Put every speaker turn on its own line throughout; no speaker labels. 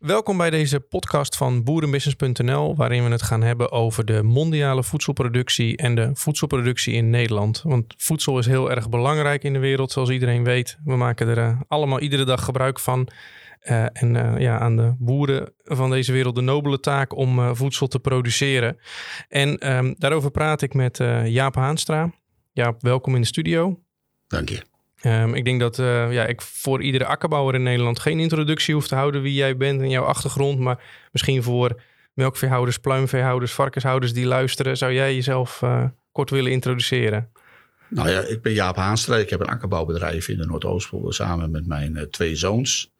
Welkom bij deze podcast van boerenbusiness.nl, waarin we het gaan hebben over de mondiale voedselproductie en de voedselproductie in Nederland. Want voedsel is heel erg belangrijk in de wereld, zoals iedereen weet. We maken er uh, allemaal iedere dag gebruik van. Uh, en uh, ja, aan de boeren van deze wereld de nobele taak om voedsel te produceren. En um, daarover praat ik met Jaap Haanstra. Jaap, welkom in de studio.
Dank je.
Um, ik denk dat uh, ja, ik voor iedere akkerbouwer in Nederland geen introductie hoef te houden wie jij bent en jouw achtergrond. Maar misschien voor melkveehouders, pluimveehouders, varkenshouders die luisteren, zou jij jezelf uh, kort willen introduceren?
Nou ja, ik ben Jaap Haanstra. Ik heb een akkerbouwbedrijf in de Noordoostpolder samen met mijn uh, twee zoons.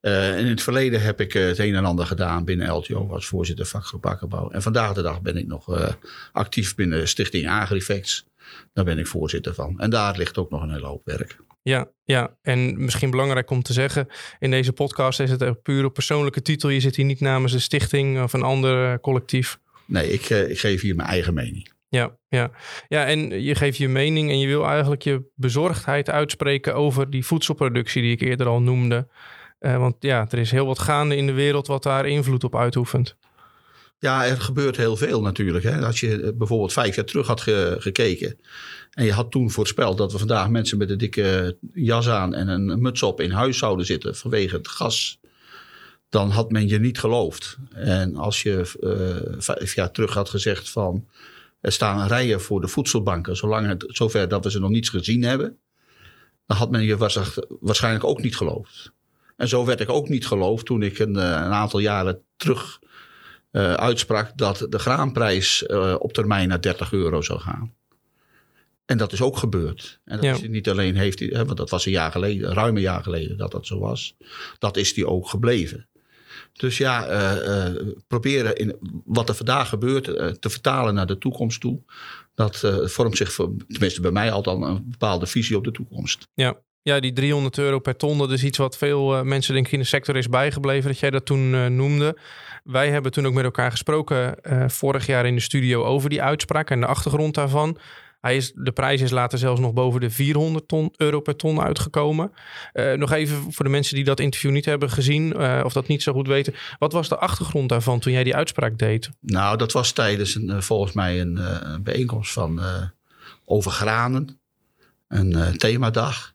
Uh, in het verleden heb ik het een en ander gedaan binnen LTO als voorzitter vakgroep akkerbouw. En vandaag de dag ben ik nog actief binnen Stichting Agrifacts. Daar ben ik voorzitter van. En daar ligt ook nog een hele hoop werk.
Ja, ja, en misschien belangrijk om te zeggen, in deze podcast is het een pure persoonlijke titel. Je zit hier niet namens een stichting of een ander collectief.
Nee, ik, ik geef hier mijn eigen mening.
Ja, ja. ja, en je geeft je mening en je wil eigenlijk je bezorgdheid uitspreken over die voedselproductie die ik eerder al noemde. Uh, want ja, er is heel wat gaande in de wereld wat daar invloed op uitoefent.
Ja, er gebeurt heel veel natuurlijk. Hè. Als je bijvoorbeeld vijf jaar terug had ge gekeken. En je had toen voorspeld dat we vandaag mensen met een dikke jas aan en een muts op in huis zouden zitten vanwege het gas. Dan had men je niet geloofd. En als je uh, vijf jaar terug had gezegd van er staan rijen voor de voedselbanken, zolang het zover dat we ze nog niets gezien hebben, dan had men je waarschijnlijk ook niet geloofd. En zo werd ik ook niet geloofd toen ik een, een aantal jaren terug uh, uitsprak dat de graanprijs uh, op termijn naar 30 euro zou gaan. En dat is ook gebeurd. En dat ja. is niet alleen heeft hij, hè, want dat was een jaar geleden, ruim een jaar geleden dat dat zo was. Dat is die ook gebleven. Dus ja, uh, uh, proberen in wat er vandaag gebeurt uh, te vertalen naar de toekomst toe. Dat vormt zich, voor, tenminste bij mij altijd een bepaalde visie op de toekomst.
Ja. Ja, die 300 euro per ton, dat is iets wat veel mensen denk ik in de sector is bijgebleven, dat jij dat toen noemde. Wij hebben toen ook met elkaar gesproken vorig jaar in de studio over die uitspraak en de achtergrond daarvan. Hij is, de prijs is later zelfs nog boven de 400 ton, euro per ton uitgekomen. Nog even voor de mensen die dat interview niet hebben gezien of dat niet zo goed weten. Wat was de achtergrond daarvan toen jij die uitspraak deed?
Nou, dat was tijdens een, volgens mij een bijeenkomst van over granen. Een themadag.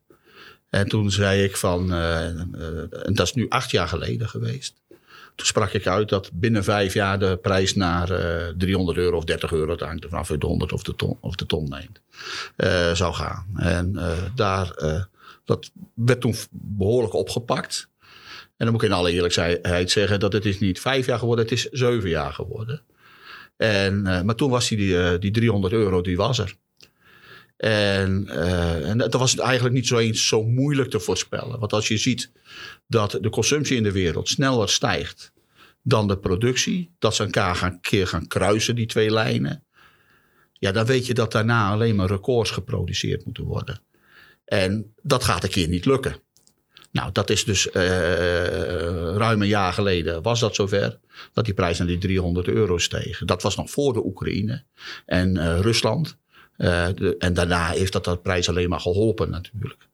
En toen zei ik van, en dat is nu acht jaar geleden geweest. Toen sprak ik uit dat binnen vijf jaar de prijs naar uh, 300 euro of 30 euro, het hangt vanaf de 100 of de ton, of de ton neemt, zou gaan. En daar, dat werd toen behoorlijk opgepakt. En dan moet ik in alle eerlijkheid zeggen dat het is niet vijf jaar geworden, het is zeven jaar geworden. En, maar toen was die, die 300 euro, die was er. En, uh, en dat was eigenlijk niet zo eens zo moeilijk te voorspellen. Want als je ziet dat de consumptie in de wereld sneller stijgt dan de productie, dat ze elkaar gaan keer gaan kruisen, die twee lijnen. Ja, dan weet je dat daarna alleen maar records geproduceerd moeten worden. En dat gaat een keer niet lukken. Nou, dat is dus uh, ruim een jaar geleden was dat zover. Dat die prijs naar die 300 euro steeg. Dat was nog voor de Oekraïne en uh, Rusland. Uh, de, en daarna heeft dat de prijs alleen maar geholpen natuurlijk.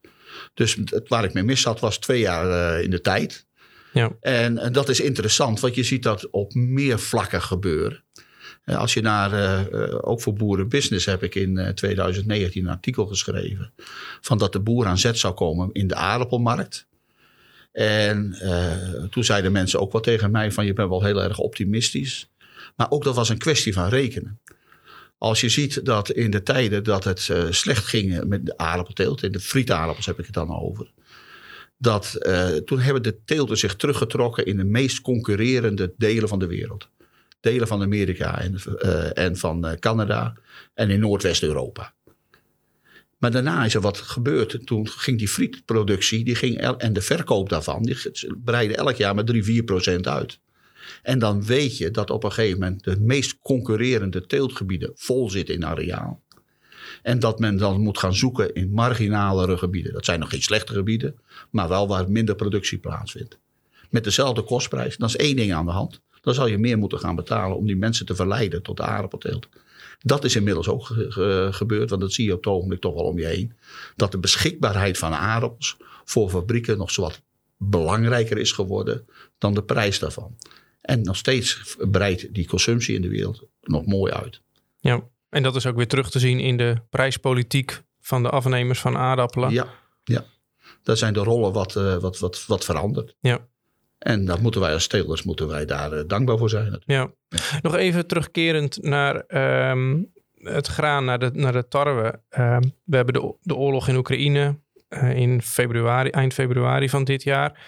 Dus het, waar ik mee mis zat was twee jaar uh, in de tijd. Ja. En, en, dat is interessant, want je ziet dat op meer vlakken gebeuren. Uh, als je naar, ook voor Boerenbusiness heb ik in 2019 een artikel geschreven. Van dat de boer aan zet zou komen in de aardappelmarkt. En toen zeiden mensen ook wel tegen mij van je bent wel heel erg optimistisch. Maar ook dat was een kwestie van rekenen. Als je ziet dat in de tijden dat het uh, slecht ging met de aardappelteelt, in de frietaardappels heb ik het dan over. Dat uh, toen hebben de teelten zich teruggetrokken in de meest concurrerende delen van de wereld. Delen van Amerika en, uh, en van Canada en in Noordwest-Europa. Maar daarna is er wat gebeurd. Toen ging die frietproductie die ging en de verkoop daarvan, die breidde elk jaar met 3, 4 procent uit. En dan weet je dat op een gegeven moment de meest concurrerende teeltgebieden vol zitten in areaal. En dat men dan moet gaan zoeken in marginalere gebieden. Dat zijn nog geen slechte gebieden, maar wel waar minder productie plaatsvindt. Met dezelfde kostprijs. Dan is één ding aan de hand. Dan zal je meer moeten gaan betalen om die mensen te verleiden tot de aardappelteelt. Dat is inmiddels ook ge ge gebeurd, want dat zie je op het ogenblik toch wel om je heen. Dat de beschikbaarheid van aardappels voor fabrieken nog zowat belangrijker is geworden dan de prijs daarvan. En nog steeds breidt die consumptie in de wereld nog mooi uit.
Ja, en dat is ook weer terug te zien in de prijspolitiek van de afnemers van aardappelen.
Ja, ja. daar zijn de rollen wat, uh, wat, wat, wat veranderd.
Ja.
En dat moeten wij als stelers moeten wij daar uh, dankbaar voor zijn.
Ja. Nog even terugkerend naar um, het graan, naar de, naar de tarwe. Um, we hebben de, de oorlog in Oekraïne uh, in februari, eind februari van dit jaar.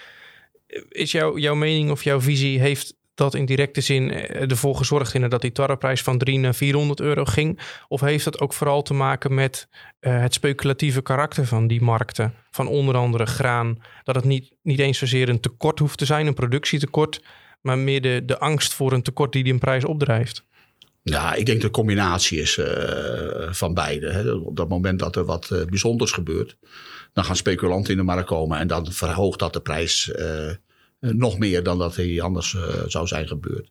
Is jou, jouw mening of jouw visie, heeft dat in directe zin ervoor gezorgd in dat die tarreprijs van 3 naar 400 euro ging? Of heeft dat ook vooral te maken met uh, het speculatieve karakter van die markten? Van onder andere graan, dat het niet, niet eens zozeer een tekort hoeft te zijn, een productietekort, maar meer de, de angst voor een tekort die die een prijs opdrijft?
Ja, ik denk dat de combinatie is uh, van beide. Hè. Op dat moment dat er wat uh, bijzonders gebeurt, dan gaan speculanten in de markt komen en dan verhoogt dat de prijs nog meer dan dat hij anders zou zijn gebeurd.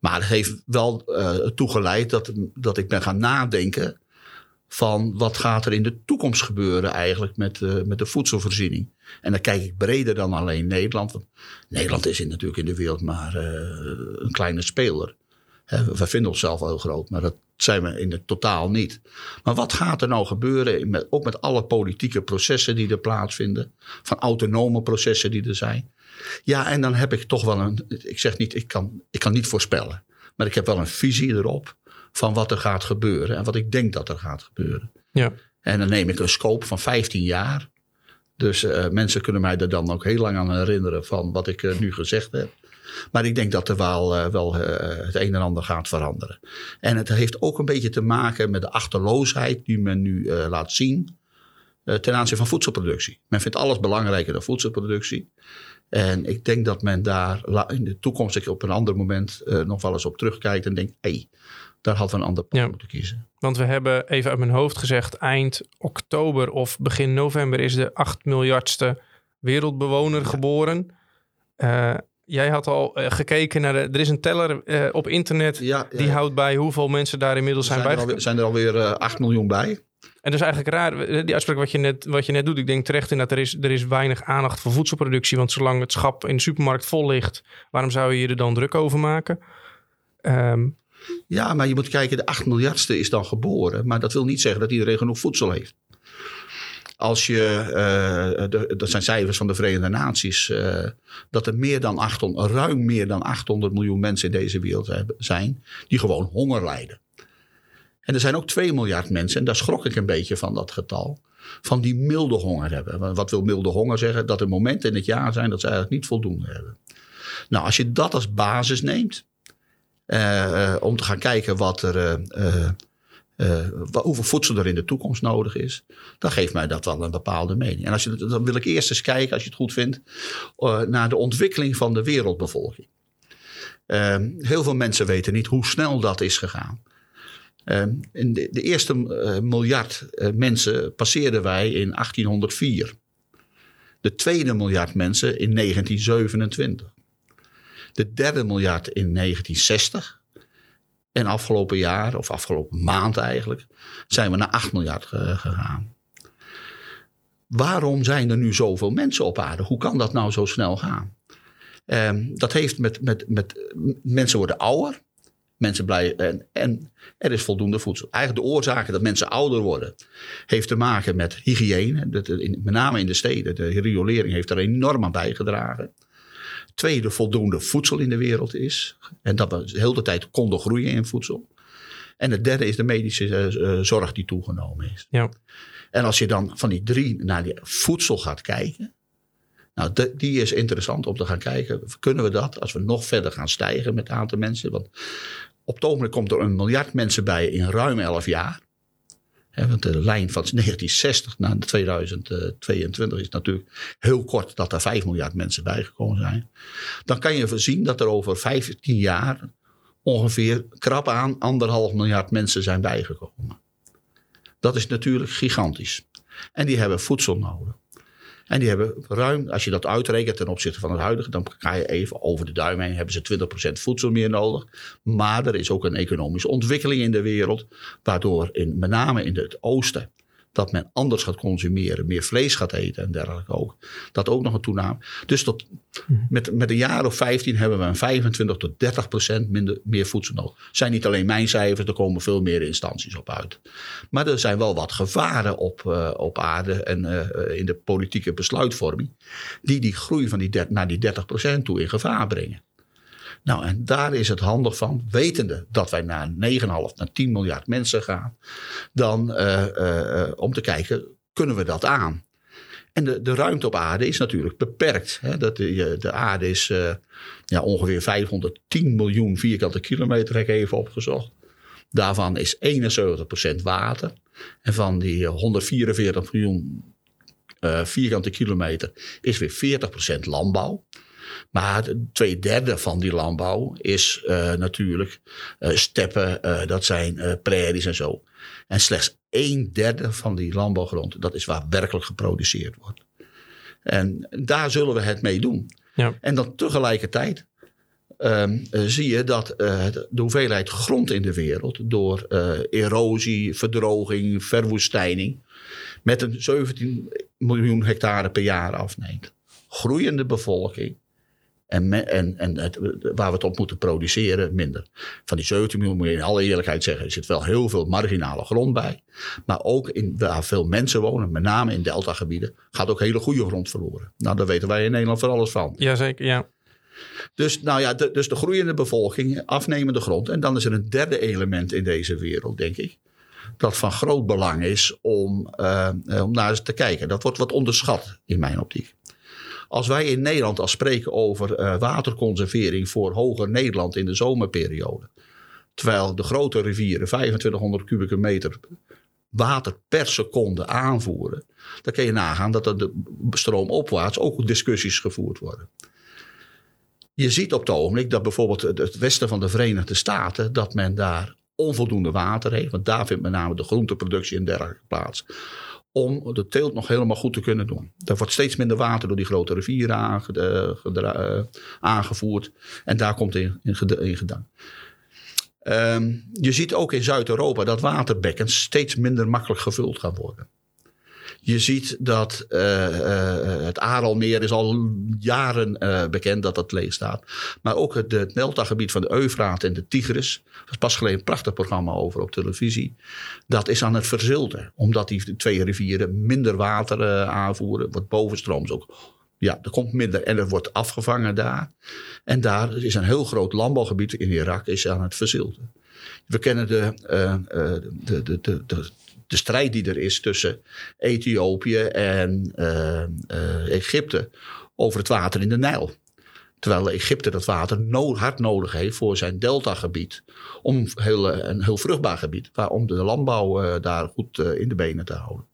Maar het heeft wel toegeleid dat, dat ik ben gaan nadenken van wat gaat er in de toekomst gebeuren eigenlijk met, met de voedselvoorziening. En dan kijk ik breder dan alleen Nederland. Want Nederland is in, natuurlijk in de wereld maar een kleine speler. We vinden onszelf heel groot, maar dat zijn we in het totaal niet. Maar wat gaat er nou gebeuren, met, ook met alle politieke processen die er plaatsvinden, van autonome processen die er zijn? Ja, en dan heb ik toch wel een, ik zeg niet, ik kan, ik kan niet voorspellen, maar ik heb wel een visie erop van wat er gaat gebeuren en wat ik denk dat er gaat gebeuren.
Ja.
En dan neem ik een scope van 15 jaar. Dus uh, mensen kunnen mij er dan ook heel lang aan herinneren van wat ik uh, nu gezegd heb. Maar ik denk dat er wel, uh, wel uh, het een en ander gaat veranderen. En het heeft ook een beetje te maken met de achterloosheid die men nu uh, laat zien ten aanzien van voedselproductie. Men vindt alles belangrijker dan voedselproductie. En ik denk dat men daar in de toekomst op een ander moment nog wel eens op terugkijkt en denkt: hé, hey, daar hadden we een ander pad ja. moeten kiezen.
Want we hebben even uit mijn hoofd gezegd: eind oktober of begin november is de 8 miljardste wereldbewoner ja. geboren. Uh, jij had al uh, gekeken naar de. Er is een teller uh, op internet. Ja, ja, die houdt bij hoeveel mensen daar inmiddels zijn,
zijn
bij.
Er zijn er alweer uh, 8 miljoen bij.
En dat is eigenlijk raar, die uitspraak wat je net, wat je net doet. Ik denk terecht in dat er is, er is weinig aandacht voor voedselproductie. Want zolang het schap in de supermarkt vol ligt, waarom zou je je er dan druk over maken? Um,
ja, maar je moet kijken, de 8 miljardste is dan geboren. Maar dat wil niet zeggen dat iedereen genoeg voedsel heeft. Als je, de, dat zijn cijfers van de Verenigde Naties, uh, dat er meer dan 800, ruim meer dan 800 miljoen mensen in deze wereld zijn die gewoon honger lijden. En er zijn ook 2 miljard mensen, en daar schrok ik een beetje van dat getal, van die milde honger hebben. Wat wil milde honger zeggen? Dat er momenten in het jaar zijn dat ze eigenlijk niet voldoende hebben. Nou, als je dat als basis neemt, uh, om te gaan kijken wat er uh, hoeveel voedsel er in de toekomst nodig is, dan geeft mij dat wel een bepaalde mening. En als je, dan wil ik eerst eens kijken, als je het goed vindt, uh, naar de ontwikkeling van de wereldbevolking. Uh, heel veel mensen weten niet hoe snel dat is gegaan. in de, de, eerste miljard mensen passeerden wij in 1804. De tweede miljard mensen in 1927. De derde miljard in 1960. En afgelopen jaar, of afgelopen maand eigenlijk, zijn we naar 8 miljard gegaan. Waarom zijn er nu zoveel mensen op aarde? Hoe kan dat nou zo snel gaan? Um, dat heeft met, met, met mensen worden ouder. Mensen blijven, en, en, er is voldoende voedsel. Eigenlijk de oorzaken dat mensen ouder worden, heeft te maken met hygiëne. Dat, in, met name in de steden. De riolering heeft er enorm aan bijgedragen. Tweede, voldoende voedsel in de wereld is. En dat we de hele tijd konden groeien in voedsel. En het derde is de medische uh, zorg die toegenomen is.
Ja.
En als je dan van die drie naar die voedsel gaat kijken. Nou, de, die is interessant om te gaan kijken. Kunnen we dat als we nog verder gaan stijgen met het aantal mensen? Want op het ogenblik komt er een miljard mensen bij in ruim 11 jaar. Want de lijn van 1960 naar 2022 is natuurlijk heel kort dat er 5 miljard mensen bijgekomen zijn. Dan kan je voorzien dat er over 15 jaar ongeveer krap aan anderhalf miljard mensen zijn bijgekomen. Dat is natuurlijk gigantisch. En die hebben voedsel nodig. En die hebben ruim, als je dat uitrekent ten opzichte van het huidige, dan ga je even over de duim heen, hebben ze 20% voedsel meer nodig. Maar er is ook een economische ontwikkeling in de wereld, waardoor in, met name in het oosten dat men anders gaat consumeren, meer vlees gaat eten en dergelijke ook. Dat ook nog een toename. Dus tot, met, met een jaar of 15 hebben we een 25 tot 30 procent minder, meer voedsel nodig. zijn niet alleen mijn cijfers, er komen veel meer instanties op uit. Maar er zijn wel wat gevaren op, uh, op aarde en uh, in de politieke besluitvorming, die die groei van die naar die 30 procent toe in gevaar brengen. Nou, en daar is het handig van, wetende dat wij naar 9,5, naar 10 miljard mensen gaan, dan uh, uh, om te kijken, kunnen we dat aan? En de, de ruimte op aarde is natuurlijk beperkt. Hè? Dat de, de aarde is ja, ongeveer 510 miljoen vierkante kilometer, heb ik even opgezocht. Daarvan is 71% water. En van die 144 miljoen vierkante kilometer is weer 40% landbouw. Maar twee derde van die landbouw is uh, natuurlijk uh, steppen, uh, dat zijn prairies en zo. En slechts een derde van die landbouwgrond, dat is waar werkelijk geproduceerd wordt. En daar zullen we het mee doen. Ja. En dan tegelijkertijd um, zie je dat de hoeveelheid grond in de wereld door erosie, verdroging, verwoestijning met een 17 miljoen hectare per jaar afneemt. Groeiende bevolking, en, en, en het, waar we het op moeten produceren, minder. Van die 17 miljoen moet je in alle eerlijkheid zeggen, er zit wel heel veel marginale grond bij. Maar ook in, waar veel mensen wonen, met name in deltagebieden, gaat ook hele goede grond verloren. Nou, daar weten wij in Nederland van alles van.
Jazeker, ja.
Dus, nou ja, de, dus de groeiende bevolking, afnemende grond. En dan is er een derde element in deze wereld, denk ik. Dat van groot belang is om, uh, om naar eens te kijken. Dat wordt wat onderschat in mijn optiek. Als wij in Nederland al spreken over uh, waterconservering voor hoger Nederland in de zomerperiode. Terwijl de grote rivieren 2500 kubieke meter water per seconde aanvoeren. Dan kun je nagaan dat er de stroomopwaarts ook discussies gevoerd worden. Je ziet op het ogenblik dat bijvoorbeeld het westen van de Verenigde Staten, dat men daar onvoldoende water heeft. Want daar vindt met name de groenteproductie en dergelijke plaats om de teelt nog helemaal goed te kunnen doen. Er wordt steeds minder water door die grote rivieren uh, aangevoerd. En daar komt in, in, in. Um, je ziet ook in Zuid-Europa dat waterbekkens steeds minder makkelijk gevuld gaan worden. Je ziet dat uh, uh, het Aralmeer is al jaren uh, bekend dat dat leeg staat. Maar ook het, het deltagebied van de Eufraat en de Tigris. Er is pas geleden een prachtig programma over op televisie. Dat is aan het verzilten. Omdat die twee rivieren minder water aanvoeren. Wordt bovenstrooms ook ja, er komt minder en er wordt afgevangen daar. En daar is een heel groot landbouwgebied in Irak is aan het verzilten. We kennen de, de, de, de, de, de strijd die er is tussen Ethiopië en uh, uh, Egypte over het water in de Nijl. Terwijl Egypte dat water hard nodig heeft voor zijn deltagebied. Om heel, een heel vruchtbaar gebied. Waar, om de landbouw daar goed in de benen te houden.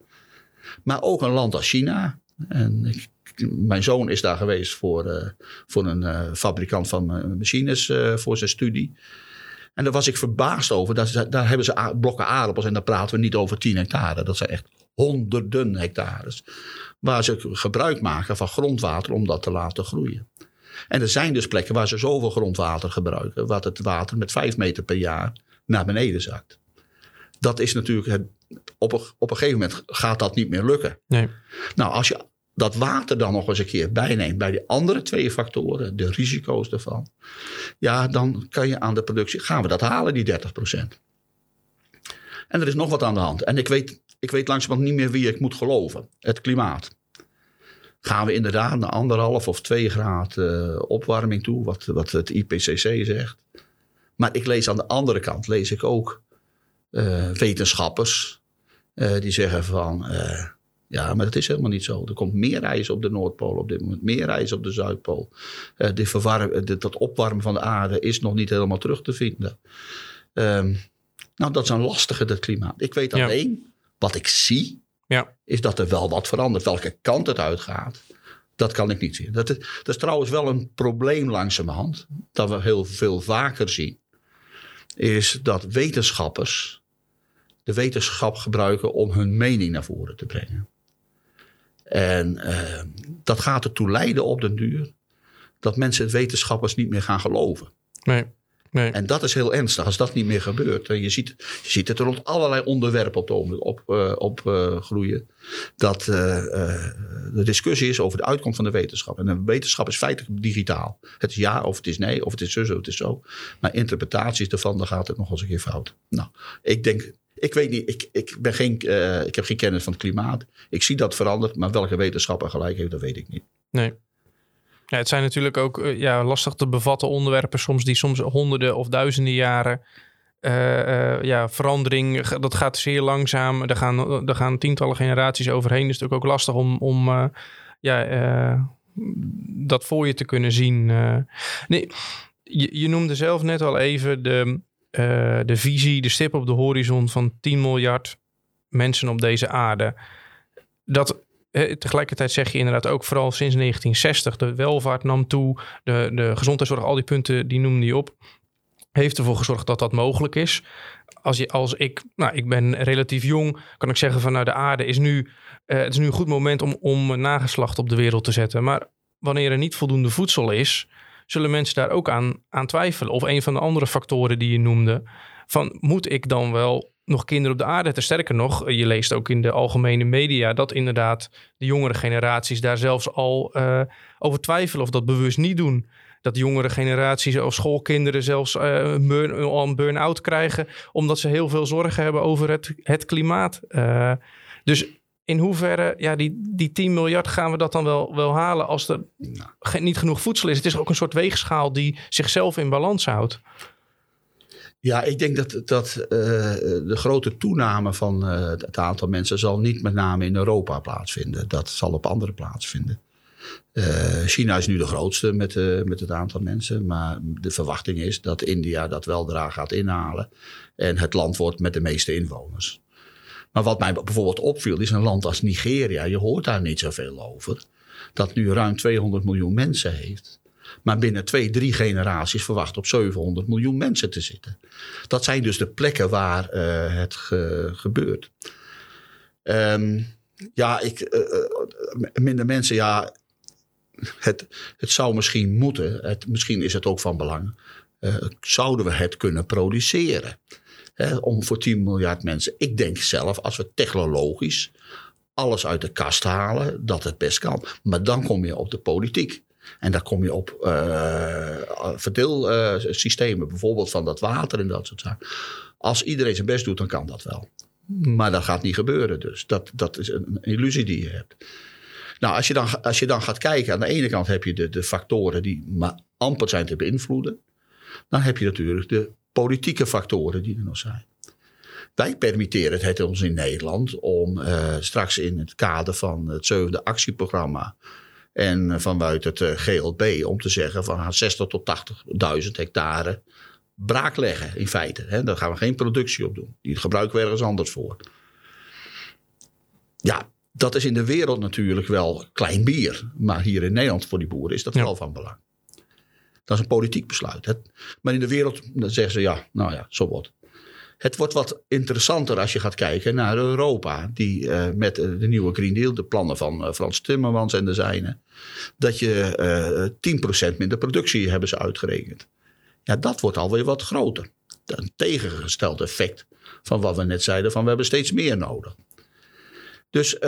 Maar ook een land als China. En ik, mijn zoon is daar geweest voor, voor een fabrikant van machines voor zijn studie. En daar was ik verbaasd over. Daar, daar hebben ze blokken aardappels en dan praten we niet over 10 hectare. Dat zijn echt honderden hectares. Waar ze gebruik maken van grondwater om dat te laten groeien. En er zijn dus plekken waar ze zoveel grondwater gebruiken. Wat het water met 5 meter per jaar naar beneden zakt. Dat is natuurlijk. Het, op, een, op een gegeven moment gaat dat niet meer lukken. Nee. Nou, als je dat water dan nog eens een keer bijneemt bij die andere twee factoren, de risico's ervan, ja, dan kan je aan de productie, gaan we dat halen, die 30% En er is nog wat aan de hand. En ik weet, ik weet langzamerhand niet meer wie ik moet geloven. Het klimaat. Gaan we inderdaad naar anderhalf of twee graden uh, opwarming toe, wat, wat het IPCC zegt. Maar ik lees aan de andere kant, lees ik ook uh, wetenschappers uh, die zeggen van ja, maar dat is helemaal niet zo. Er komt meer ijs op de Noordpool op dit moment, meer ijs op de Zuidpool. Uh, de verwarm, de, dat opwarmen van de aarde is nog niet helemaal terug te vinden. Um, nou, dat is een lastige, dat klimaat. Ik weet alleen, ja. wat ik zie, ja. is dat er wel wat verandert. Welke kant het uitgaat, dat kan ik niet zien. Dat is, dat is trouwens wel een probleem langzamerhand, dat we heel veel vaker zien. Is dat wetenschappers de wetenschap gebruiken om hun mening naar voren te brengen. En uh, dat gaat ertoe leiden op den duur dat mensen het wetenschappers niet meer gaan geloven. Nee. Nee. En dat is heel ernstig als dat niet meer gebeurt. Je ziet, je ziet het rond allerlei onderwerpen op, de, op, uh, op uh, groeien. Dat uh, de discussie is over de uitkomst van de wetenschap. En de wetenschap is feitelijk digitaal. Het is ja of het is nee, of het is zo, of het is zo. Maar interpretaties ervan, dan gaat het nog eens een keer fout. Nou, ik denk ik weet niet, ik, ik, ben geen, uh, ik heb geen kennis van het klimaat. Ik zie dat verandert, maar welke wetenschapper gelijk heeft, dat weet ik niet.
Nee. Ja, het zijn natuurlijk ook uh, ja, lastig te bevatten onderwerpen soms die soms honderden of duizenden jaren uh, ja, verandering, dat gaat zeer langzaam. Er gaan, er gaan tientallen generaties overheen. Dus het is natuurlijk ook lastig om, om ja, dat voor je te kunnen zien. nee, je, je, noemde zelf net al even de, de visie, de stip op de horizon van 10 miljard mensen op deze aarde. Dat tegelijkertijd zeg je inderdaad ook vooral sinds 1960 de welvaart nam toe, de, de gezondheidszorg, al die punten die noemde je op, heeft ervoor gezorgd dat dat mogelijk is. Als, je, als ik, nou, ik ben relatief jong, kan ik zeggen van nou de aarde is nu, uh, het is nu een goed moment om, om nageslacht op de wereld te zetten. Maar wanneer er niet voldoende voedsel is, zullen mensen daar ook aan, aan twijfelen. Of een van de andere factoren die je noemde, van moet ik dan wel nog kinderen op de aarde. Te sterker nog, je leest ook in de algemene media dat inderdaad de jongere generaties daar zelfs al uh, over twijfelen of dat bewust niet doen. Dat jongere generaties of schoolkinderen zelfs uh, burn, een burn-out krijgen, omdat ze heel veel zorgen hebben over het, het klimaat. Uh, dus in hoeverre, ja, die, die 10 miljard gaan we dat dan wel, wel halen als er nou. niet genoeg voedsel is? Het is ook een soort weegschaal die zichzelf in balans houdt.
Ja, ik denk dat, dat uh, de grote toename van uh, het aantal mensen zal niet met name in Europa plaatsvinden. Dat zal op andere plaatsvinden. Uh, China is nu de grootste met, met het aantal mensen. Maar de verwachting is dat India dat weldra gaat inhalen. En het land wordt met de meeste inwoners. Maar wat mij bijvoorbeeld opviel is een land als Nigeria. Je hoort daar niet zoveel over. Dat nu ruim 200 miljoen mensen heeft maar binnen twee, drie generaties verwacht op 700 miljoen mensen te zitten. Dat zijn dus de plekken waar uh, het ge gebeurt. Um, ja, ik, uh, minder mensen, ja, het, het zou misschien moeten, het, misschien is het ook van belang, zouden we het kunnen produceren? Om voor 10 miljard mensen. Ik denk zelf, als we technologisch alles uit de kast halen, dat het best kan. Maar dan kom je op de politiek. En daar kom je op uh, verdeelsystemen, bijvoorbeeld van dat water en dat soort zaken. Als iedereen zijn best doet, dan kan dat wel. Maar dat gaat niet gebeuren dus. Dat, dat is een illusie die je hebt. Nou, als je dan, als je dan gaat kijken, aan de ene kant heb je de, de factoren die maar amper zijn te beïnvloeden. Dan heb je natuurlijk de politieke factoren die er nog zijn. Wij permitteren het ons in Nederland om uh, straks in het kader van het zevende actieprogramma en vanuit het eh, GLB om te zeggen van 60 tot 80.000 hectare braak leggen in feite. Hè? Daar gaan we geen productie op doen. Die gebruiken we ergens anders voor. Ja, dat is in de wereld natuurlijk wel klein bier. Maar hier in Nederland voor die boeren is dat wel van belang. Dat is een politiek besluit. Maar in de wereld dan zeggen ze ja, nou ja, zo wordt het wordt wat interessanter als je gaat kijken naar Europa. Die uh, met de nieuwe Green Deal, de plannen van uh, Frans Timmermans en de zijne. Dat je uh, 10% minder productie hebben ze uitgerekend. Ja, dat wordt alweer wat groter. Een tegengesteld effect van wat we net zeiden: van we hebben steeds meer nodig. Dus,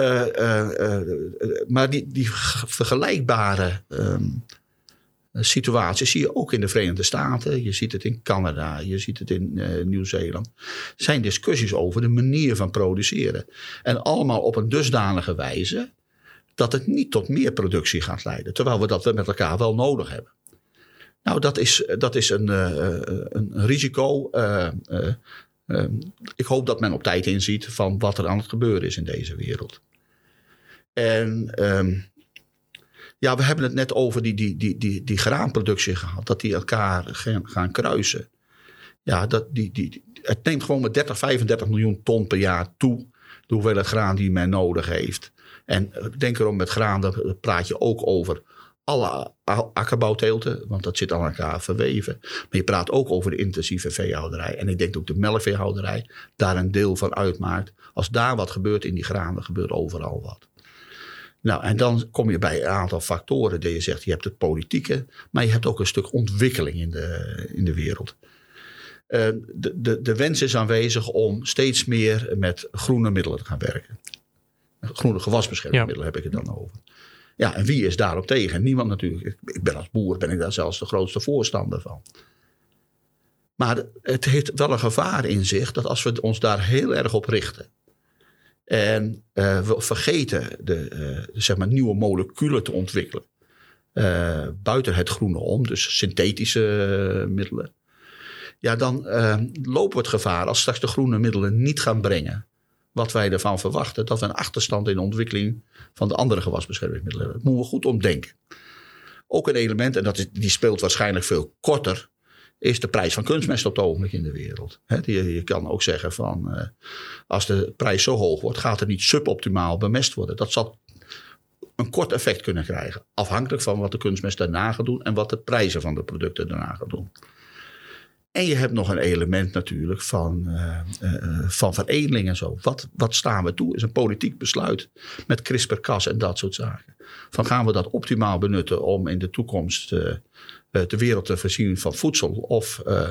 maar die, die vergelijkbare um, situaties zie je ook in de Verenigde Staten. Je ziet het in Canada, je ziet het in uh, Nieuw-Zeeland. Zijn discussies over de manier van produceren. En allemaal op een dusdanige wijze dat het niet tot meer productie gaat leiden. Terwijl we dat met elkaar wel nodig hebben. Nou, dat is, dat is een, uh, een risico. Ik hoop dat men op tijd inziet van wat er aan het gebeuren is in deze wereld. En um, ja, we hebben het net over die, die, die, die, die graanproductie gehad. Dat die elkaar gaan, gaan kruisen. Ja, dat, die, die, het neemt gewoon met 30, 35 miljoen ton per jaar toe. De hoeveelheid graan die men nodig heeft. En denk erom, met graan dan praat je ook over alle akkerbouwteelten, want dat zit aan elkaar verweven. Maar je praat ook over de intensieve veehouderij. En ik denk ook de melkveehouderij daar een deel van uitmaakt. Als daar wat gebeurt in die graan, dan gebeurt overal wat. Nou, en dan kom je bij een aantal factoren die je zegt. Je hebt het politieke, maar je hebt ook een stuk ontwikkeling in de, in de wereld. Uh, de, de, de wens is aanwezig om steeds meer met groene middelen te gaan werken. Groene gewasbeschermingsmiddelen heb ik het dan over. Ja, en wie is daarop tegen? Niemand natuurlijk. Ik ben als boer ben ik daar zelfs de grootste voorstander van. Maar het heeft wel een gevaar in zich dat als we ons daar heel erg op richten. En uh, we vergeten de, uh, zeg maar nieuwe moleculen te ontwikkelen. Uh, buiten het groene om, dus synthetische middelen. Ja, dan lopen we het gevaar als straks de groene middelen niet gaan brengen. Wat wij ervan verwachten, dat we een achterstand in de ontwikkeling van de andere gewasbeschermingsmiddelen hebben. Dat moeten we goed omdenken. Ook een element, en dat is, die speelt waarschijnlijk veel korter is de prijs van kunstmest op het ogenblik in de wereld. je, kan ook zeggen van uh, als de prijs zo hoog wordt, gaat er niet suboptimaal bemest worden. Dat zal een kort effect kunnen krijgen. Afhankelijk van wat de kunstmest daarna gaat doen en wat de prijzen van de producten daarna gaan doen. En je hebt nog een element natuurlijk van, uh, van veredeling en zo. Wat, wat staan we toe? Is een politiek besluit met CRISPR-Cas en dat soort zaken. Van gaan we dat optimaal benutten om in de toekomst de wereld te voorzien van voedsel of uh,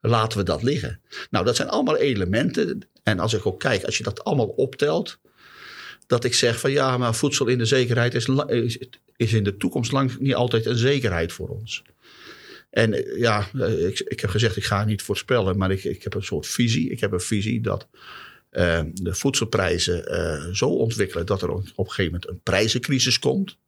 laten we dat liggen? Nou, dat zijn allemaal elementen. En als ik ook kijk, als je dat allemaal optelt, dat ik zeg van ja, maar voedsel in de zekerheid is, is, is in de toekomst lang niet altijd een zekerheid voor ons. En eh, ja, ik, ik heb gezegd, ik ga niet voorspellen, maar ik, ik heb een soort visie. Ik heb een visie dat uh, de voedselprijzen uh, zo ontwikkelen dat er op een gegeven moment een prijzencrisis komt.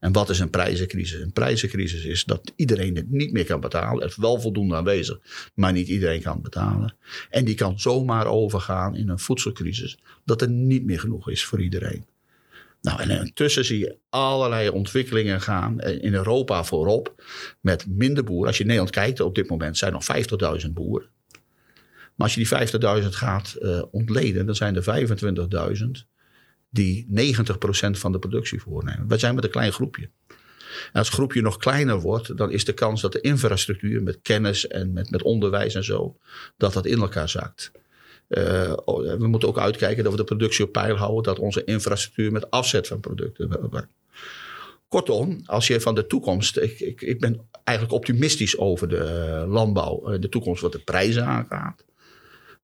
En wat is een prijzencrisis? Een prijzencrisis is dat iedereen het niet meer kan betalen. Er is wel voldoende aanwezig, maar niet iedereen kan betalen. En die kan zomaar overgaan in een voedselcrisis, dat er niet meer genoeg is voor iedereen. Nou, en intussen zie je allerlei ontwikkelingen gaan. In Europa voorop met minder boeren. Als je in Nederland kijkt, op dit moment zijn er nog 50.000 boeren. Maar als je die 50.000 gaat uh, ontleden, dan zijn er 25.000 die 90% van de productie voornemen. Wij zijn met een klein groepje. En als het groepje nog kleiner wordt, dan is de kans dat de infrastructuur met kennis en met, met onderwijs en zo, dat dat in elkaar zakt. Uh, we moeten ook uitkijken dat we de productie op peil houden, dat onze infrastructuur met afzet van producten. Kortom, als je van de toekomst, ik, ik, ik ben eigenlijk optimistisch over de landbouw, de toekomst wat de prijzen aangaat.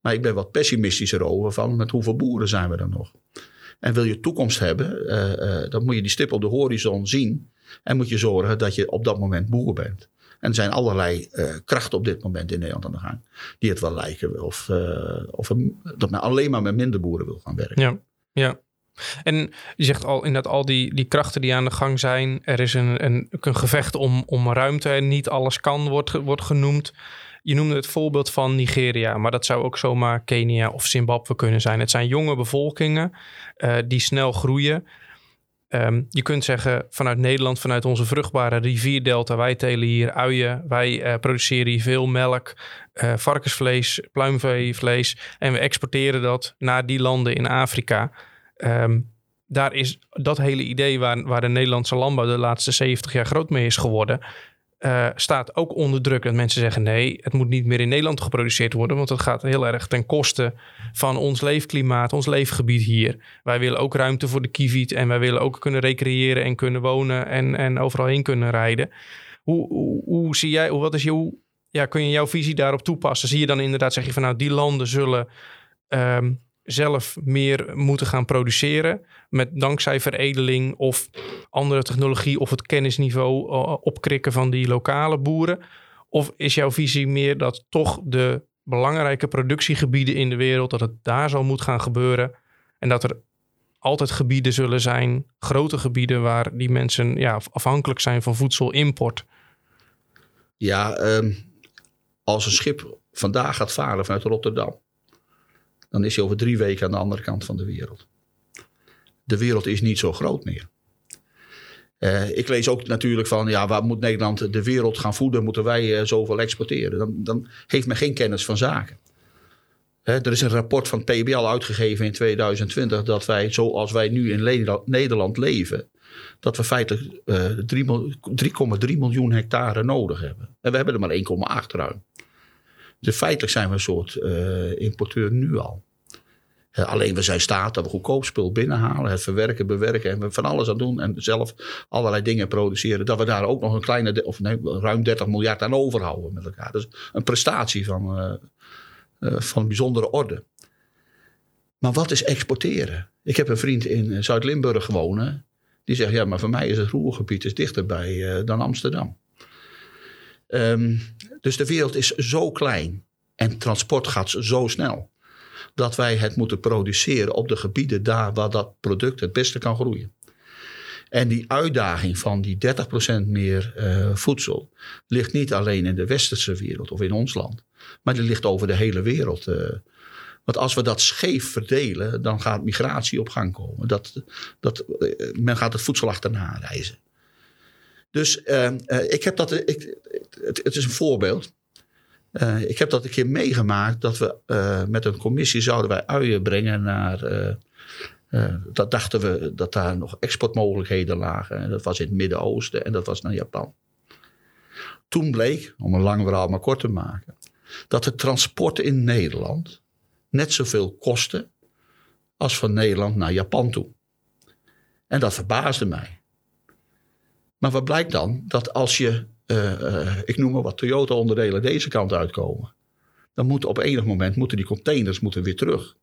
Maar ik ben wat pessimistischer over van met hoeveel boeren zijn we er nog. En wil je toekomst hebben, uh, uh, dan moet je die stip op de horizon zien. En moet je zorgen dat je op dat moment boer bent. En er zijn allerlei uh, krachten op dit moment in Nederland aan de gang. Die het wel lijken of, of dat men alleen maar met minder boeren wil gaan werken.
Ja, ja. En je zegt al inderdaad al die, die krachten die aan de gang zijn. Er is een, een, gevecht om, om ruimte en niet alles kan, wordt, wordt genoemd. Je noemde het voorbeeld van Nigeria, maar dat zou ook zomaar Kenia of Zimbabwe kunnen zijn. Het zijn jonge bevolkingen uh, die snel groeien. Um, je kunt zeggen vanuit Nederland, vanuit onze vruchtbare rivierdelta, wij telen hier uien, wij uh, produceren hier veel melk, uh, varkensvlees, pluimveevlees en we exporteren dat naar die landen in Afrika. Um, daar is dat hele idee waar, waar de Nederlandse landbouw de laatste 70 jaar groot mee is geworden, uh, staat ook onder druk. Dat mensen zeggen: nee, het moet niet meer in Nederland geproduceerd worden. Want dat gaat heel erg ten koste van ons leefklimaat, ons leefgebied hier. Wij willen ook ruimte voor de kieviet. En wij willen ook kunnen recreëren en kunnen wonen en, en overal heen kunnen rijden. Hoe, hoe, zie jij, wat is jouw, ja, kun je jouw visie daarop toepassen? Zie je dan inderdaad, zeg je van nou, die landen zullen. Um, zelf meer moeten gaan produceren. Met dankzij veredeling of andere technologie of het kennisniveau uh, opkrikken van die lokale boeren? Of is jouw visie meer dat toch de belangrijke productiegebieden in de wereld, dat het daar zo moet gaan gebeuren en dat er altijd gebieden zullen zijn, grote gebieden waar die mensen ja, afhankelijk zijn van voedselimport?
Ja, um, als een schip vandaag gaat varen vanuit Rotterdam, dan is hij over drie weken aan de andere kant van de wereld. De wereld is niet zo groot meer. Uh, ik lees ook natuurlijk van, ja, waar moet Nederland de wereld gaan voeden? Moeten wij uh, zoveel exporteren? Dan, dan, heeft men geen kennis van zaken. Uh, er is een rapport van PBL uitgegeven in 2020 dat wij, zoals wij nu in Nederland leven, dat we feitelijk 3,3 miljoen hectare nodig hebben. En we hebben er maar 1,8 ruim. Dus feitelijk zijn we een soort importeur nu al. Uh, alleen we zijn staat dat we goedkoop spul binnenhalen, het verwerken, bewerken en we van alles aan doen en zelf allerlei dingen produceren. Dat we daar ook nog een kleine, of nee, ruim 30 miljard aan overhouden met elkaar. Dus een prestatie van, uh, uh, van bijzondere orde. Maar wat is exporteren? Ik heb een vriend in Zuid-Limburg wonen. Die zegt, ja, maar voor mij is het Roergebied is dichterbij dan Amsterdam. Um, dus de wereld is zo klein en transport gaat zo snel. Dat wij het moeten produceren op de gebieden daar waar dat product het beste kan groeien. En die uitdaging van die 30% meer uh, voedsel ligt niet alleen in de westerse wereld of in ons land, maar die ligt over de hele wereld. Uh, want als we dat scheef verdelen, dan gaat migratie op gang komen. Dat, dat, uh, men gaat het voedsel achterna reizen. Dus uh, ik heb dat, ik, het, het, is een voorbeeld. Uh, ik heb dat een keer meegemaakt dat we met een commissie zouden wij uien brengen naar. dat dachten we dat daar nog exportmogelijkheden lagen. En dat was in het Midden-Oosten en dat was naar Japan. Toen bleek, om een lang verhaal maar kort te maken, dat het transport in Nederland net zoveel kostte als van Nederland naar Japan toe. En dat verbaasde mij. Maar wat blijkt dan? Dat als je, uh, uh, ik noem maar wat Toyota-onderdelen deze kant uitkomen, dan moeten op enig moment moeten die containers moeten weer terug.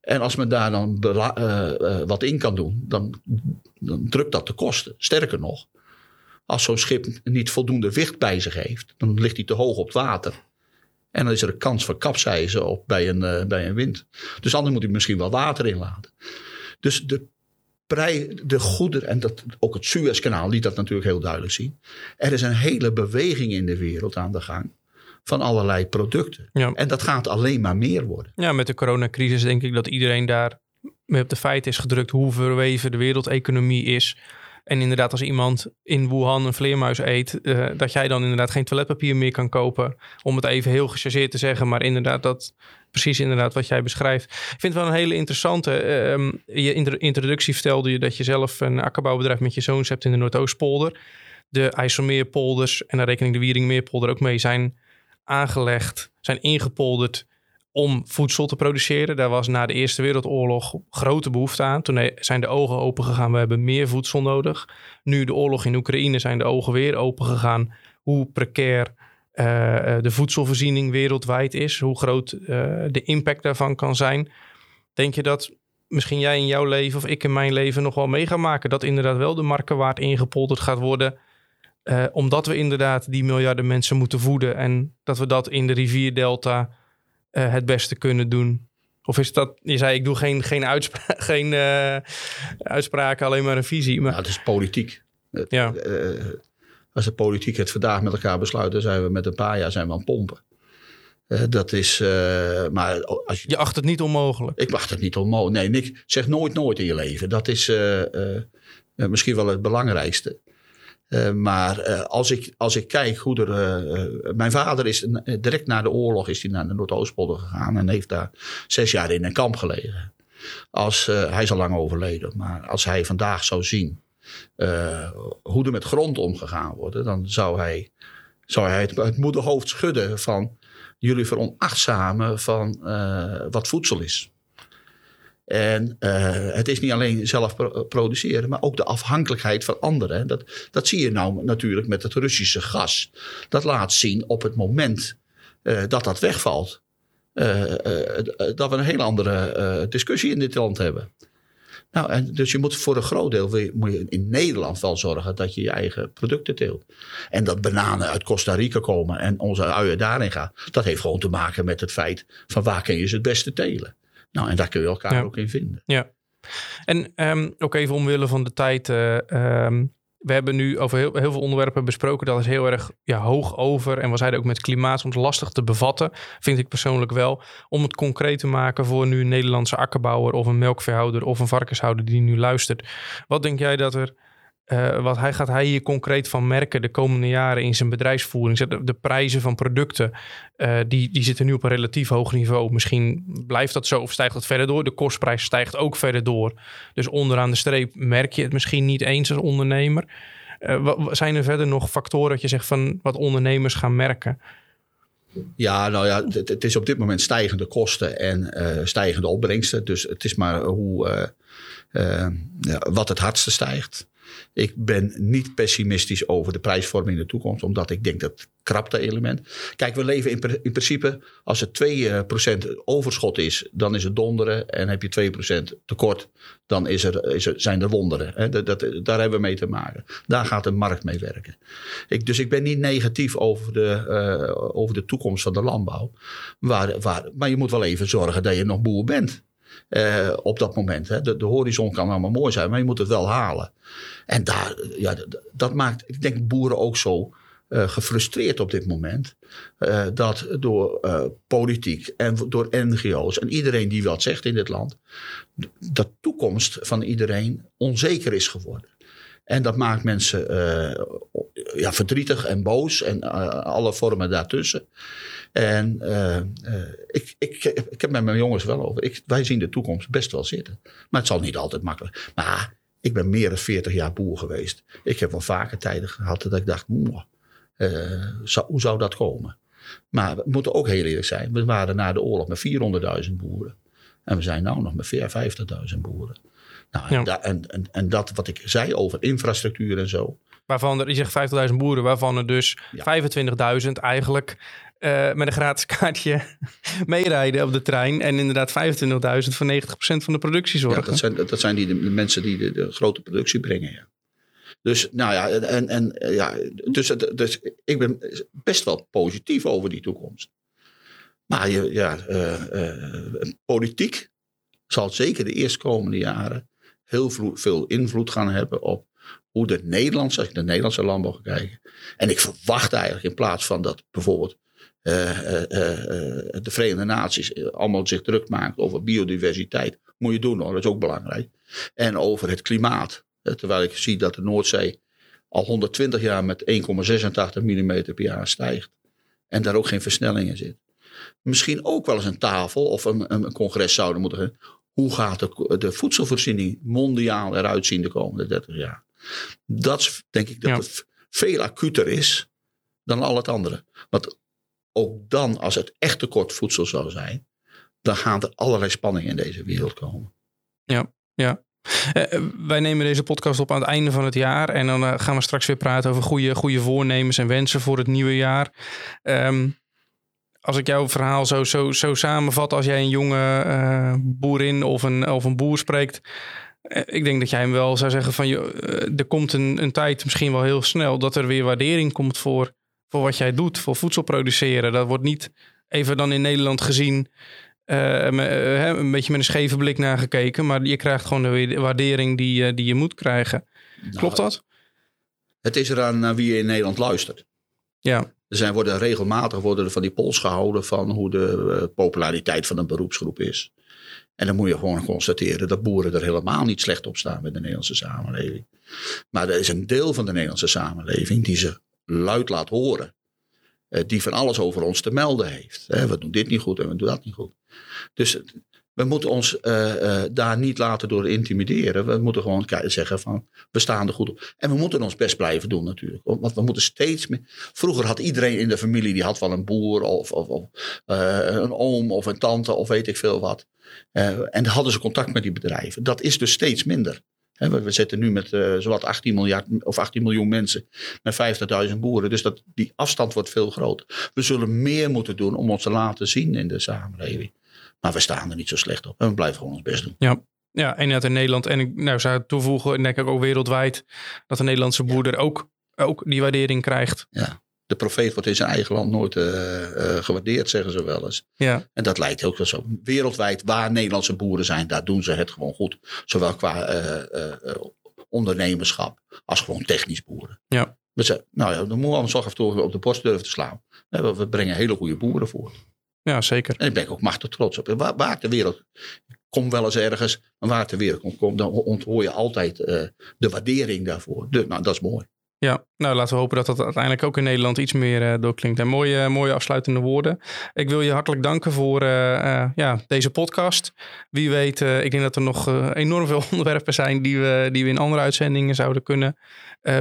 En als men daar dan uh, wat in kan doen, dan, dan drukt dat de kosten. Sterker nog, als zo'n schip niet voldoende wicht bij zich heeft, dan ligt hij te hoog op het water. En dan is er een kans van kapseizen op bij een, bij een wind. Dus anders moet hij misschien wel water inladen. Dus de de goederen, en dat, ook het Suezkanaal liet dat natuurlijk heel duidelijk zien. Er is een hele beweging in de wereld aan de gang van allerlei producten. Ja. En dat gaat alleen maar meer worden.
Ja, met de coronacrisis denk ik dat iedereen daar mee op de feiten is gedrukt hoe verweven de wereldeconomie is. En inderdaad, als iemand in Wuhan een vleermuis eet, uh, dat jij dan inderdaad geen toiletpapier meer kan kopen. Om het even heel gechargeerd te zeggen, maar inderdaad, dat precies inderdaad wat jij beschrijft. Ik vind het wel een hele interessante. Uh, je introductie vertelde je dat je zelf een akkerbouwbedrijf met je zoons hebt in de Noordoostpolder. De IJsselmeerpolders en daar rekening de Wieringmeerpolder ook mee zijn aangelegd, zijn ingepolderd om voedsel te produceren. Daar was na de Eerste Wereldoorlog grote behoefte aan. Toen zijn de ogen open gegaan. We hebben meer voedsel nodig. Nu de oorlog in Oekraïne zijn de ogen weer open gegaan. Hoe precair uh, de voedselvoorziening wereldwijd is. Hoe groot uh, de impact daarvan kan zijn. Denk je dat misschien jij in jouw leven of ik in mijn leven nog wel mee gaan maken... dat inderdaad wel de markenwaard ingepolderd gaat worden... Uh, omdat we inderdaad die miljarden mensen moeten voeden... en dat we dat in de rivierdelta het beste kunnen doen? Of is dat, je zei ik doe geen, geen, uitspra geen uitspraken, alleen maar een visie. Maar...
Ja, het is politiek. Ja. Als de politiek het vandaag met elkaar besluit, zijn we met een paar jaar zijn we aan het pompen. dat is, maar als je...
je acht het niet onmogelijk?
Ik acht het niet onmogelijk. Nee, Nick, zeg nooit nooit in je leven. Dat is misschien wel het belangrijkste. Maar als, ik, als ik kijk hoe er. Mijn vader is direct na de oorlog is hij naar de Noordoostpolder gegaan en heeft daar zes jaar in een kamp gelegen. Als, hij is al lang overleden, maar als hij vandaag zou zien hoe er met grond omgegaan wordt, dan zou hij, zou hij het, moederhoofd schudden van jullie veronachtzamen van wat voedsel is. En uh, het is niet alleen zelf produceren, maar ook de afhankelijkheid van anderen. Dat, dat zie je nou natuurlijk met het Russische gas. Dat laat zien op het moment dat dat wegvalt. Dat we een hele andere discussie in dit land hebben. Nou, en dus je moet voor een groot deel moet je in Nederland wel zorgen dat je je eigen producten teelt. En dat bananen uit Costa Rica komen en onze uien daarin gaan. Dat heeft gewoon te maken met het feit van waar kun je ze het beste telen. Nou, en daar kun je elkaar ook in vinden.
Ja. En um, ook even omwille van de tijd. Uh, um, we hebben nu over heel, heel, veel onderwerpen besproken. Dat is heel erg ja, hoog over. En we zeiden ook met klimaat soms lastig te bevatten. Vind ik persoonlijk wel. Om het concreet te maken voor nu een Nederlandse akkerbouwer of een melkveehouder of een varkenshouder die nu luistert. Wat denk jij dat er uh, wat hij, gaat hij hier concreet van merken de komende jaren in zijn bedrijfsvoering? De, de prijzen van producten, uh, die, die zitten nu op een relatief hoog niveau. Misschien blijft dat zo of stijgt dat verder door. De kostprijs stijgt ook verder door. Dus onderaan de streep merk je het misschien niet eens als ondernemer. Uh, wat, zijn er verder nog factoren dat je zegt van wat ondernemers gaan merken?
Ja, nou ja, het, is op dit moment stijgende kosten en eh, stijgende opbrengsten. Dus het is maar hoe, eh, eh, ja, wat het hardste stijgt. Ik ben niet pessimistisch over de prijsvorming in de toekomst, omdat ik denk dat krapte element. Kijk, we leven in, pr- in principe, als er 2% overschot is, dan is het donderen. En heb je 2% tekort, dan is er, is er, zijn er wonderen. Dat, daar hebben we mee te maken. Daar gaat de markt mee werken. Ik, dus ik ben niet negatief over de, eh, over de toekomst van de landbouw. Maar je moet wel even zorgen dat je nog boer bent. Eh, op dat moment. Hè. De, de horizon kan allemaal mooi zijn, maar je moet het wel halen. En daar, ja, d- dat maakt, ik denk, boeren ook zo eh, gefrustreerd op dit moment. eh, dat door eh, politiek en door NGO's en iedereen die wat zegt in dit land. dat toekomst van iedereen onzeker is geworden. En dat maakt mensen eh, ja, verdrietig en boos en eh, alle vormen daartussen. En eh, eh, ik, ik, ik heb met mijn jongens wel over. Ik, wij zien de toekomst best wel zitten. Maar het zal niet altijd makkelijk. Maar ik ben meer dan 40 jaar boer geweest. Ik heb wel vaker tijden gehad dat ik dacht, "Mwah, eh, zou- hoe zou dat komen? Maar we moeten ook heel eerlijk zijn. We waren na de oorlog met 400.000 boeren. En we zijn nu nog met 50.000 boeren. Nou, en,
Ja.
da- en, en, en dat wat ik zei over infrastructuur en zo.
Waarvan er, je zegt 50.000 boeren, waarvan er dus
Ja.
25.000 eigenlijk eh, met een gratis kaartje meerijden op de trein. En inderdaad 25.000 voor 90% van de productie
Ja,
zorgen.
dat, zijn, dat zijn die de, de mensen die de, de grote productie brengen. Ja. Dus, nou ja, en, en, ja dus, dus ik ben best wel positief over die toekomst. Maar je, ja, eh, eh, politiek zal zeker de eerstkomende jaren heel veel invloed gaan hebben op hoe de Nederlandse, als ik naar de Nederlandse landbouw ga kijken. En ik verwacht eigenlijk in plaats van dat bijvoorbeeld de Verenigde Naties eh, allemaal zich druk maken over biodiversiteit. Moet je doen hoor, dat is ook belangrijk. En over het klimaat. Eh, Terwijl ik zie dat de Noordzee al 120 jaar met 1,86 mm per jaar stijgt. En daar ook geen versnelling in zit. Misschien ook wel eens een tafel of een, een congres zouden moeten hebben. Hoe gaat de, de voedselvoorziening mondiaal eruit zien de komende 30 jaar? Dat is, denk ik dat
Ja.
het veel acuter is dan al het andere. Want ook dan, als het echt tekort voedsel zou zijn, dan gaan er allerlei spanningen in deze wereld komen.
Eh, eh, wij nemen deze podcast op aan het einde van het jaar. En dan eh, gaan we straks weer praten over goede, goede voornemens en wensen voor het nieuwe jaar. Ehm, als ik jouw verhaal zo, zo, zo samenvat, als jij een jonge boerin of een, of een boer spreekt. ik denk dat jij hem wel zou zeggen van, eh, er komt een, een tijd, misschien wel heel snel, dat er weer waardering komt voor, voor wat jij doet, voor voedsel produceren. Dat wordt niet even dan in Nederland gezien eh, me- eh, een beetje met een scheve blik naar gekeken. Maar je krijgt gewoon de wa- waardering die, eh, die je moet krijgen. Klopt
Nou,
dat?
Het is eraan naar wie je in Nederland luistert.
Ja.
Er zijn, worden regelmatig worden er van die polls gehouden van hoe de populariteit van een beroepsgroep is. En dan moet je gewoon constateren dat boeren er helemaal niet slecht op staan met de Nederlandse samenleving. Maar er is een deel van de Nederlandse samenleving die zich luid laat horen. Eh, die van alles over ons te melden heeft. We doen dit niet goed en we doen dat niet goed. Dus we moeten ons eh, eh, daar niet laten door intimideren. We moeten gewoon zeggen van we staan er goed op. En we moeten ons best blijven doen natuurlijk. Want we moeten steeds meer. Vroeger had iedereen in de familie die had wel een boer of, of, of een oom of een tante of weet ik veel wat. En hadden ze contact met die bedrijven. Dat is dus steeds minder. We, zitten nu met eh zowat 18 miljard of 18 miljoen mensen met 50.000 boeren. Dus dat, die afstand wordt veel groter. We zullen meer moeten doen om ons te laten zien in de samenleving. Maar we staan er niet zo slecht op. En we blijven gewoon ons best doen.
Ja, en dat in Nederland. En ik nou, zou toevoegen, denk ik ook wereldwijd, dat de Nederlandse boer er ook, ook die waardering krijgt.
De profeet wordt in zijn eigen land nooit eh, eh, gewaardeerd, zeggen ze wel eens.
Ja,
En dat lijkt ook wel zo. Wereldwijd, waar Nederlandse boeren zijn, daar doen ze het gewoon goed. Zowel qua eh, ondernemerschap als gewoon technisch boeren.
Ja.
We zijn, nou ja, dan moeten we ons af en toe op de borst durven te slaan. We brengen hele goede boeren voor.
ja zeker.
En daar ben ik ook machtig trots op. Waar, waar ter wereld, ik kom wel eens ergens, maar waar ter wereld komt, dan onthoor je altijd de waardering daarvoor. Dus, nou, dat is mooi.
Ja, nou laten we hopen dat dat uiteindelijk ook in Nederland iets meer uh, doorklinkt. En mooie, mooie afsluitende woorden. Ik wil je hartelijk danken voor uh, ja, deze podcast. Wie weet, ik denk dat er nog enorm veel onderwerpen zijn die we, die we in andere uitzendingen zouden kunnen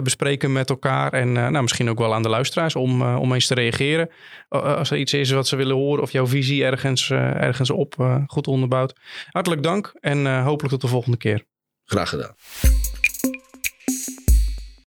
bespreken met elkaar. En nou, misschien ook wel aan de luisteraars om, om eens te reageren. als er iets is wat ze willen horen of jouw visie ergens, ergens op goed onderbouwt. Hartelijk dank en hopelijk tot de volgende keer.
Graag gedaan.